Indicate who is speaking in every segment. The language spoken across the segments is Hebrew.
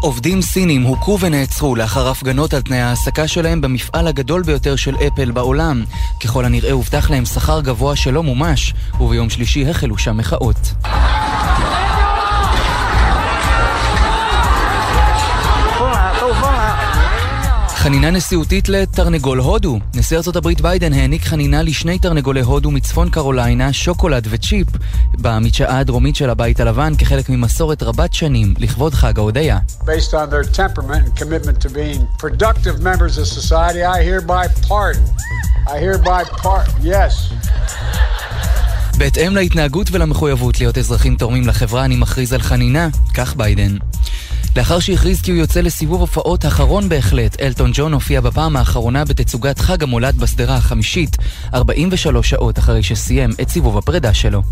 Speaker 1: עובדים סינים הוכו ונעצרו לאחר הפגנות על תנאי ההעסקה שלהם במפעל הגדול ביותר של אפל בעולם. ככל הנראה הובטח להם שכר גבוה שלא מומש, וביום שלישי החלו שם מחאות. חנינה נשיאותית לתרנגול הודו. נשיא ארצות הברית ביידן העניק חנינה לשני תרנגולי הודו מצפון קרוליינה, שוקולד וצ'יפ, במדשאה הדרומית של הבית הלבן כחלק ממסורת רבת שנים לכבוד חג ההודיה. בהתאם להתנהגות ולמחויבות להיות אזרחים תורמים לחברה, אני מכריז על חנינה, כך ביידן. לאחר שהכריז כי הוא יוצא לסיבוב הופעות אחרון בהחלט, אלטון ג'ון הופיע בפעם האחרונה בתצוגת חג המולד בסדרה החמישית, 43 שעות אחרי שסיים את סיבוב הפרידה שלו.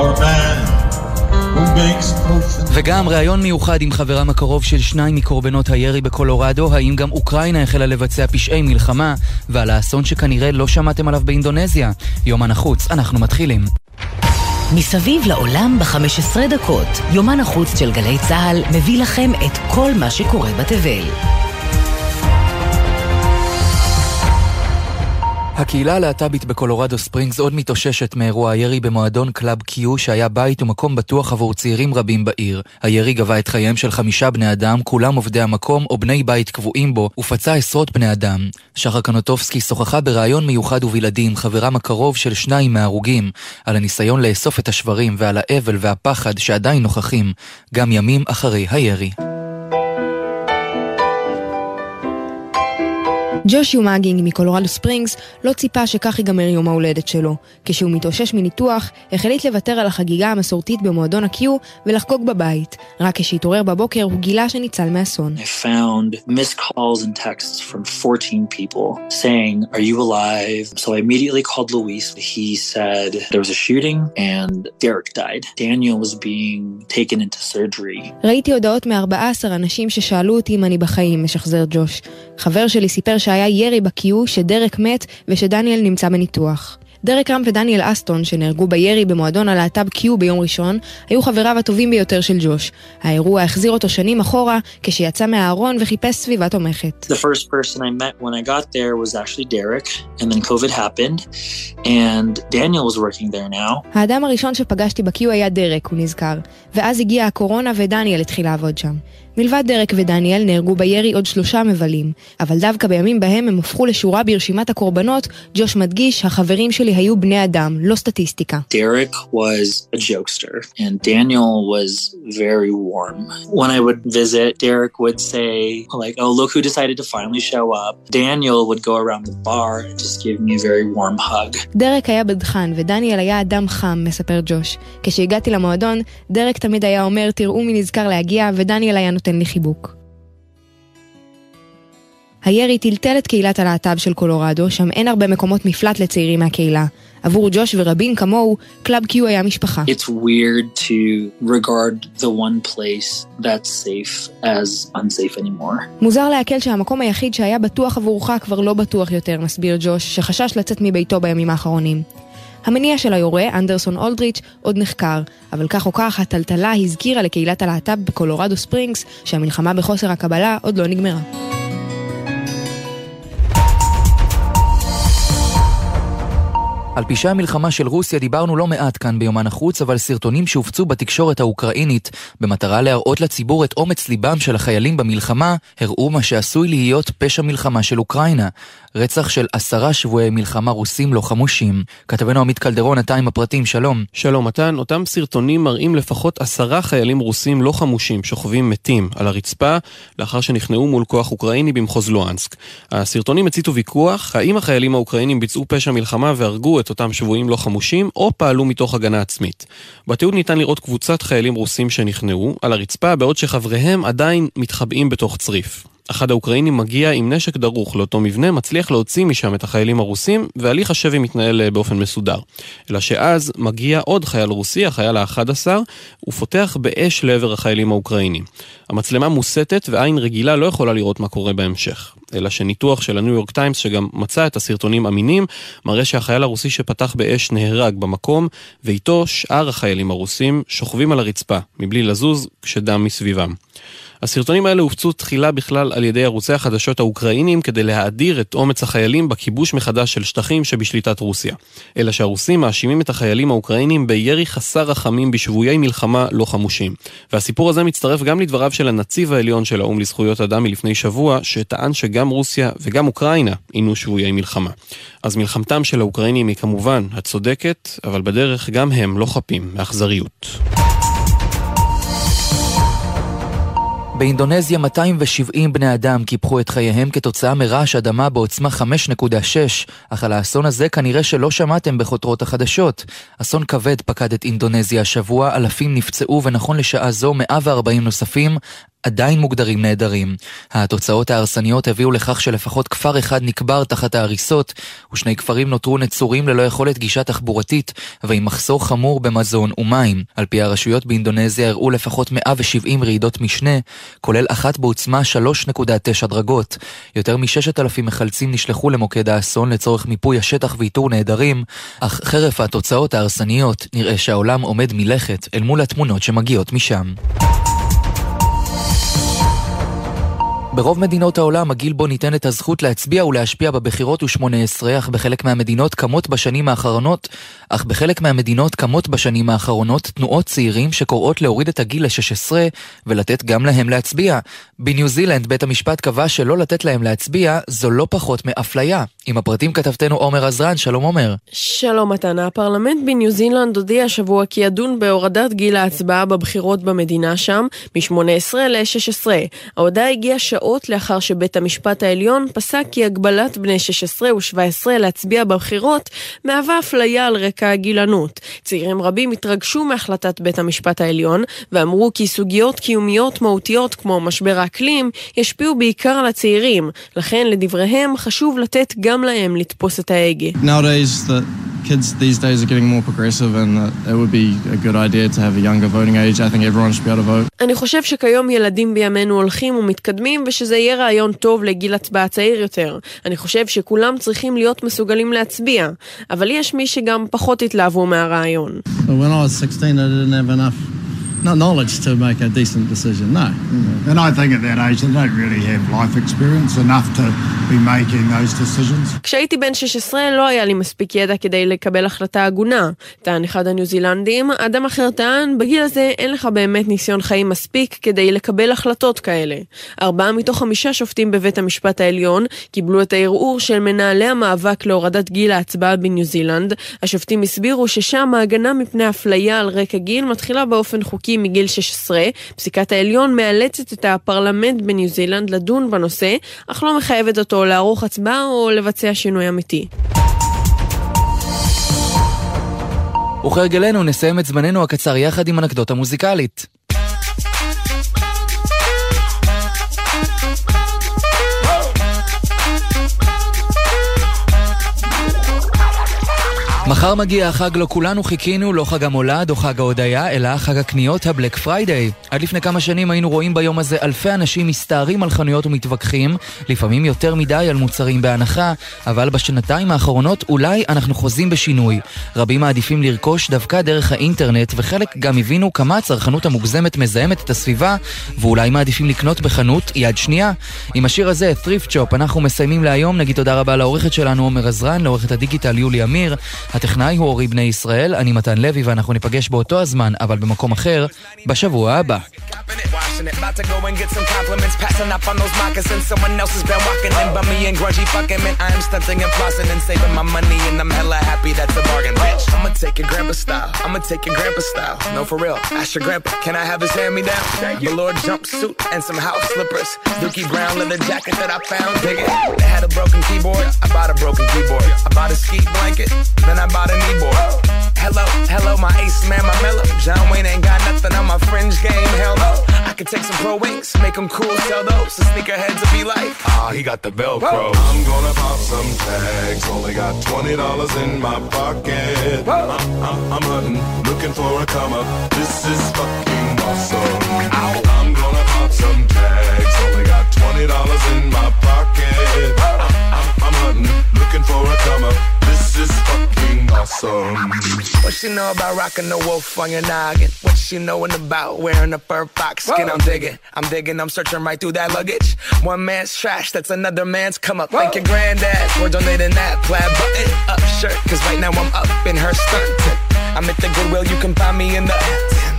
Speaker 1: Or man וגם ראיון מיוחד עם חברם הקרוב של שניים מקורבנות הירי בקולורדו, האם גם אוקראינה החלה לבצע פשעי מלחמה, ועל האסון שכנראה לא שמעתם עליו באינדונזיה. יומן החוץ, אנחנו מתחילים.
Speaker 2: מסביב לעולם ב-15 דקות, יומן החוץ של גלי צה"ל מביא לכם את כל מה שקורה בתבל.
Speaker 1: הקהילה הלהט"בית בקולורדו ספרינגס עוד מתאוששת מאירוע הירי במועדון קלאב קיו שהיה בית ומקום בטוח עבור צעירים רבים בעיר. הירי גבה את חייהם של חמישה בני אדם, כולם עובדי המקום או בני בית קבועים בו, ופצע עשרות בני אדם. שחר קנוטובסקי שוחחה בריאיון מיוחד ובלעדי עם חברם הקרוב של שניים מההרוגים, על הניסיון לאסוף את השברים ועל האבל והפחד שעדיין נוכחים, גם ימים אחרי הירי.
Speaker 3: ג'ושיו מאגינג מקולורדו ספרינגס לא ציפה שכך ייגמר יום ההולדת שלו. כשהוא מתאושש מניתוח, החליט לוותר על החגיגה המסורתית במועדון ה-Q ולחגוג בבית. רק כשהתעורר בבוקר הוא גילה שניצל מאסון. I found missed calls and texts from 14 people saying, are you alive? So I immediately called Luis. He said there was a shooting and Derek died. Daniel was being taken into surgery. ראיתי הודעות מ-14 אנשים ששאלו אותי אם אני בחיים, משחזר ג'וש. חבר שלי סיפר שהיה שהיה ירי בקיו, שדרק מת ושדניאל נמצא בניתוח. דרק רם ודניאל אסטון, שנהרגו בירי במועדון הלהט"ב קיו ביום ראשון, היו חבריו הטובים ביותר של ג'וש. האירוע החזיר אותו שנים אחורה, כשיצא מהארון וחיפש סביבה תומכת. The first person I met when I got there was actually Derek, and then COVID happened, and Daniel was working there now. האדם הראשון שפגשתי בקיו היה דרק, הוא נזכר. ואז הגיעה הקורונה ודניאל התחיל לעבוד שם. מלבד דרק ודניאל נהרגו בירי עוד שלושה מבלים, אבל דווקא בימים בהם הם הפכו לשורה ברשימת הקורבנות, ג'וש מדגיש, החברים שלי היו בני אדם, לא סטטיסטיקה. דרק was a jokester, and Daniel was very warm. When I would visit, Derek would say, like, oh, look who decided to finally show up. Daniel would go around the bar and just give me a very warm hug. דרק היה בדחן, ודניאל היה אדם חם, מספר ג'וש. כשהגעתי למועדון, דרק תמיד היה אומר, תראו מי נזכר להגיע, ודניאל היה נותן נותן לי חיבוק. הירי טלטל את קהילת הלהט"ב של קולורדו, שם אין הרבה מקומות מפלט לצעירים מהקהילה. עבור ג'וש ורבים כמוהו, קלאב קיו היה משפחה. It's weird to regard the one place that's safe as unsafe anymore. מוזר להקל שהמקום היחיד שהיה בטוח עבורך כבר לא בטוח יותר, מסביר ג'וש, שחשש לצאת מביתו בימים האחרונים. המניע של היורה, אנדרסון אולדריץ', עוד נחקר, אבל כך או כך, הטלטלה הזכירה לקהילת הלהט"ב בקולורדו ספרינגס שהמלחמה בחוסר הקבלה עוד לא נגמרה.
Speaker 1: על פשעי המלחמה של רוסיה דיברנו לא מעט כאן ביומן החוץ, אבל סרטונים שהופצו בתקשורת האוקראינית במטרה להראות לציבור את אומץ ליבם של החיילים במלחמה, הראו מה שעשוי להיות פשע מלחמה של אוקראינה. רצח של עשרה שבועי מלחמה רוסים לא חמושים. כתבנו עמית קלדרון, אתה עם הפרטים, שלום.
Speaker 4: שלום מתן, אותם סרטונים מראים לפחות עשרה חיילים רוסים לא חמושים שוכבים מתים על הרצפה לאחר שנכנעו מול כוח אוקראיני במחוז לואנסק. הסרטונים הציתו ויכוח האם החיילים האוקראינים ביצעו פשע מלחמה והרגו את אותם שבויים לא חמושים או פעלו מתוך הגנה עצמית. בתיעוד ניתן לראות קבוצת חיילים רוסים שנכנעו על הרצפה בעוד שחבריהם עדיין מתחבאים בתוך צריף. אחד האוקראינים מגיע עם נשק דרוך לאותו מבנה, מצליח להוציא משם את החיילים הרוסים, והליך השבי מתנהל אה, באופן מסודר. אלא שאז מגיע עוד חייל רוסי, החייל ה-11, ופותח באש לעבר החיילים האוקראינים. המצלמה מוסתת ועין רגילה לא יכולה לראות מה קורה בהמשך. אלא שניתוח של הניו יורק טיימס שגם מצא את הסרטונים אמינים, מראה שהחייל הרוסי שפתח באש נהרג במקום, ואיתו שאר החיילים הרוסים שוכבים על הרצפה, מבלי לזוז, כשדם מסביבם. הסרטונים האלה הופצו תחילה בכלל על ידי ערוצי החדשות האוקראינים כדי להאדיר את אומץ החיילים בכיבוש מחדש של שטחים שבשליטת רוסיה. אלא שהרוסים מאשימים את החיילים האוקראינים בירי חסר רחמים בשבויי מלחמה לא חמושים. והסיפור הזה מצטרף גם לדבריו של הנציב העליון של האו"ם לזכויות אדם מלפני שבוע, שטען שגם רוסיה וגם אוקראינה עינו שבויי מלחמה. אז מלחמתם של האוקראינים היא כמובן הצודקת, אבל בדרך גם הם לא חפים מאכזריות.
Speaker 1: באינדונזיה 270 בני אדם קיפחו את חייהם כתוצאה מרעש אדמה בעוצמה 5.6, אך על האסון הזה כנראה שלא שמעתם בכותרות החדשות. אסון כבד פקד את אינדונזיה השבוע, אלפים נפצעו ונכון לשעה זו 140 נוספים עדיין מוגדרים נעדרים. התוצאות ההרסניות הביאו לכך שלפחות כפר אחד נקבר תחת ההריסות, ושני כפרים נותרו נצורים ללא יכולת גישה תחבורתית, ועם מחסור חמור במזון ומים. על פי הרשויות באינדונזיה הראו לפחות 170 רעידות משנה, כולל אחת בעוצמה 3.9 דרגות. יותר מ-6,000 מחלצים נשלחו למוקד האסון לצורך מיפוי השטח ואיתור נעדרים, אך חרף התוצאות ההרסניות, נראה שהעולם עומד מלכת אל מול התמונות שמגיעות משם. ברוב מדינות העולם הגיל בו ניתנת הזכות להצביע ולהשפיע בבחירות הוא 18, אך בחלק מהמדינות קמות בשנים האחרונות, אך בחלק מהמדינות קמות בשנים האחרונות תנועות צעירים שקוראות להוריד את הגיל ל-16 ולתת גם להם להצביע. בניו זילנד בית המשפט קבע שלא לתת להם להצביע זו לא פחות מאפליה. עם הפרטים כתבתנו עומר עזרן, שלום עומר.
Speaker 5: שלום מתנה, הפרלמנט בניו זילנד הודיע השבוע כי ידון בהורדת גיל ההצבעה בבחירות במדינה שם מ-18 ל-16. ההודעה הגיעה שעות לאחר שבית המשפט העליון פסק כי הגבלת בני 16 ו-17 להצביע בבחירות מהווה אפליה על רקע הגילנות. צעירים רבים התרגשו מהחלטת בית המשפט העליון ואמרו כי סוגיות קיומיות מהותיות כמו משבר האקלים ישפיעו בעיקר על הצעירים, לכן לדבריהם חשוב לתת גם להם לתפוס את ההגה.
Speaker 6: Nowadays, the kids these days are getting more progressive and it would be a good idea to have a younger voting age. I think everyone should be able to vote.
Speaker 5: אני חושב שכיום ילדים בימינו הולכים ומתקדמים ושזה יהיה רעיון טוב לגיל הצבעה צעיר יותר. אני חושב שכולם צריכים להיות מסוגלים להצביע, אבל יש מי שגם פחות התלהבו מהרעיון.
Speaker 6: When I was 16 I didn't have enough knowledge to make a decent decision, no.
Speaker 7: And I think at that age they don't really have life experience enough to be making those decisions.
Speaker 5: כשהייתי בן 16 לא היה לי מספיק ידע כדי לקבל החלטה הגונה. טען אחד הניו זילנדים, אדם אחר טען, בגיל הזה אין לך באמת ניסיון חיים מספיק כדי לקבל החלטות כאלה. ארבעה מתוך חמישה שופטים בבית המשפט העליון קיבלו את הערעור של מנהלי המאבק להורדת גיל ההצבעה בניו זילנד. השופטים הסבירו ששם ההגנה מפני אפליה על רקע גיל מתחילה באופן חוקי חוקי מגיל 16, פסיקת העליון מאלצת את הפרלמנט בניו זילנד לדון בנושא, אך לא מחייבת אותו לערוך הצבעה או לבצע שינוי אמיתי.
Speaker 1: וכהרגלנו נסיים את זמננו הקצר יחד עם אנקדוטה מוזיקלית. מחר מגיע החג לו כולנו חיכינו, לא חג המולד או חג ההודיה, אלא חג הקניות הבלק פריידיי. עד לפני כמה שנים היינו רואים ביום הזה אלפי אנשים מסתערים על חנויות ומתווכחים, לפעמים יותר מדי על מוצרים בהנחה, אבל בשנתיים האחרונות אולי אנחנו חוזים בשינוי. רבים מעדיפים לרכוש דווקא דרך האינטרנט, וחלק גם הבינו כמה הצרכנות המוגזמת מזהמת את הסביבה, ואולי מעדיפים לקנות בחנות יד שנייה. עם השיר הזה, Thrift Shop, אנחנו מסיימים להיום. נגיד תודה רבה לעורכת שלנו עומר עזרן, לעורכת הדיגיטל יולי אמיר. הטכנאי הוא אורי בני ישראל, אני מתן לוי ואנחנו ניפגש באותו הזמן, אבל במקום אחר, בשבוע הבא. I bought a broken keyboard. I bought a ski blanket, then I kneeboard. Hello, hello, my ace man, my mellow. John Wayne ain't got nothing on my fringe game, hell no. I could take some pro wings, make them cool, sell those. The sneakerheads will be like, ah, he got the Velcro. I'm gonna pop some tags, only got $20 in my pocket. I'm, I'm, I'm hunting, looking for a come up. This is fucking awesome. Ow. I'm gonna pop some tags, only got
Speaker 8: twenty dollars in my pocket. I'm, I'm, I'm hunting, looking for a comer. This is fucking awesome.
Speaker 9: What she know about rocking the wolf on your noggin? What she knowin' about wearing a fur fox skin? I'm digging, I'm digging, I'm searching right through that luggage. One man's trash, that's another man's come up. Thank your granddad for donating that plaid button up shirt. Cause right now I'm up in her skirt. I'm at the Goodwill, you can find me in the.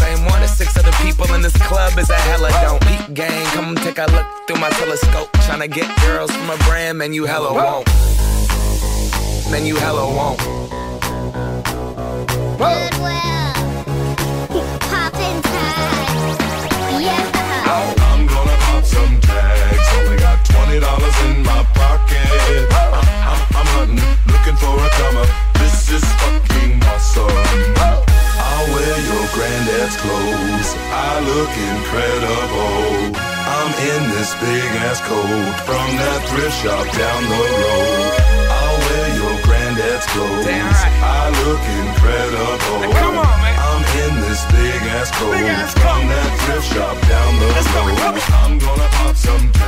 Speaker 9: same one as six other people in this club is a hella don't. Peep gang, come take a look through my telescope. Tryna get girls from a brand, man, you hella won't. Man, you hella won't.
Speaker 10: Goodwill.
Speaker 8: Look incredible. I'm in this big ass coat from that thrift shop down the road. I'll wear your granddad's clothes. I look incredible.
Speaker 9: come on, man.
Speaker 8: I'm in this big ass coat
Speaker 9: Big ass
Speaker 8: from that thrift shop down the
Speaker 9: Let's
Speaker 8: road. I'm gonna pop some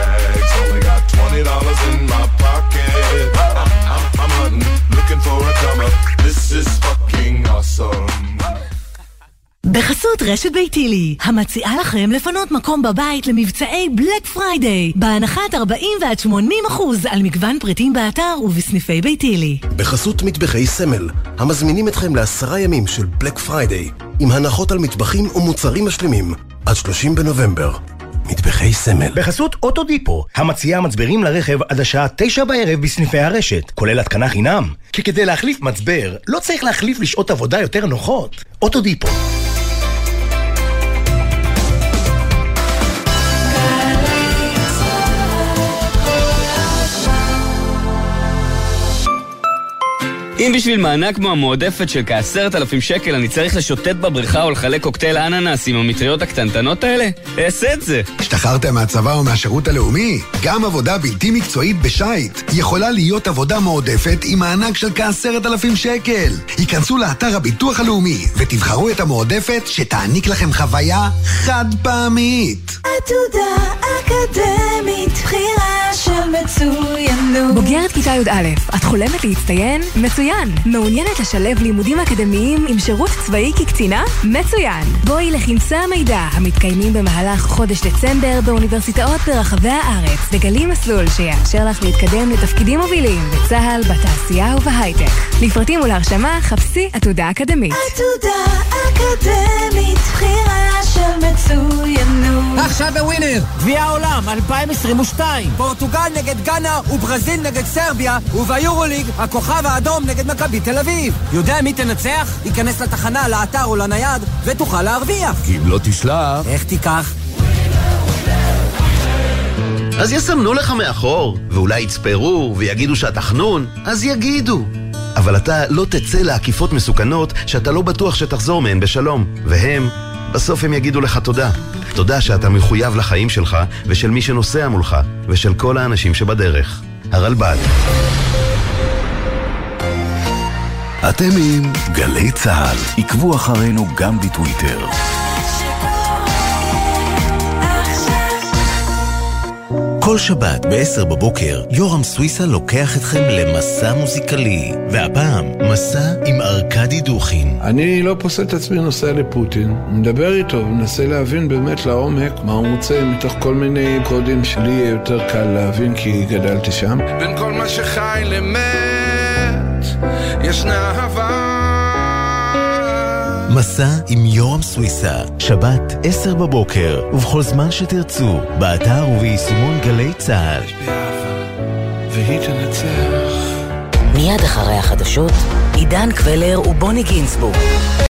Speaker 11: רשת ביתילי, המציעה לכם לפנות מקום בבית למבצעי בלק פריידיי, בהנחת 40 ועד 80 אחוז על מגוון פריטים באתר ובסניפי ביתילי.
Speaker 12: בחסות מטבחי סמל, המזמינים אתכם לעשרה ימים של בלק פריידיי, עם הנחות על מטבחים ומוצרים משלימים, עד 30 בנובמבר. מטבחי סמל.
Speaker 13: בחסות אוטודיפו, המציעה מצברים לרכב עד השעה תשע בערב בסניפי הרשת, כולל התקנה חינם. כי כדי להחליף מצבר, לא צריך להחליף לשעות עבודה יותר נוחות. אוטודיפו.
Speaker 14: אם בשביל מענק כמו המועדפת של כעשרת אלפים שקל אני צריך לשוטט בבריכה או לחלק קוקטייל אננס עם המטריות הקטנטנות האלה, אעשה את זה.
Speaker 15: השתחררתם מהצבא או מהשירות הלאומי? גם עבודה בלתי מקצועית בשייט יכולה להיות עבודה מועדפת עם מענק של כעשרת אלפים שקל. היכנסו לאתר הביטוח הלאומי ותבחרו את המועדפת שתעניק לכם חוויה חד פעמית.
Speaker 16: עתודה אקדמית, בחירה של מצוינות.
Speaker 3: בוגרת כיתה י"א, את חולמת להצטיין? מצוין. מעוניינת לשלב לימודים אקדמיים עם שירות צבאי כקצינה? מצוין. בואי לכנסי המידע המתקיימים במהלך חודש דצמבר באוניברסיטאות ברחבי הארץ, וגלי מסלול שיאפשר לך להתקדם לתפקידים מובילים בצה"ל, בתעשייה ובהייטק. לפרטים ולהרשמה חפשי עתודה אקדמית.
Speaker 16: עתודה אקדמית, בחירה של מצוינות.
Speaker 17: עכשיו בווינר, גביע העולם 2022. פורטוגל נגד גאנה וברזיל נגד סרביה, וביורוליג הכוכב האדום נגד מכבי תל אביב. יודע מי תנצח? ייכנס לתחנה, לאתר או לנייד, ותוכל להרוויח.
Speaker 18: כי אם לא תשלח...
Speaker 17: איך תיקח?
Speaker 19: אז יסמנו לך מאחור, ואולי יצפרו ויגידו שאתה חנון, אז יגידו. אבל אתה לא תצא לעקיפות מסוכנות שאתה לא בטוח שתחזור מהן בשלום. והם, בסוף הם יגידו לך תודה. תודה שאתה מחויב לחיים שלך ושל מי שנוסע מולך, ושל כל האנשים שבדרך. הרלב"ד.
Speaker 18: אתם עם גלי צה"ל. עקבו אחרינו גם בטוויטר.
Speaker 20: כל שבת ב-10 בבוקר, יורם סוויסה לוקח אתכם למסע מוזיקלי. והפעם, מסע עם ארכדי דוכין.
Speaker 21: אני לא פוסל את עצמי נוסע לפוטין, מדבר איתו, מנסה להבין באמת לעומק מה הוא רוצה מתוך כל מיני קודים שלי יהיה יותר קל להבין כי גדלתי שם.
Speaker 22: בין כל מה שחי למת, ישנה אהבה.
Speaker 20: מסע עם יורם סוויסה, שבת 10 בבוקר, ובכל זמן שתרצו, באתר וביישומון גלי צה"ל.
Speaker 21: והיא תנצח.
Speaker 2: מיד אחרי החדשות, עידן קבלר ובוני גינצבורג.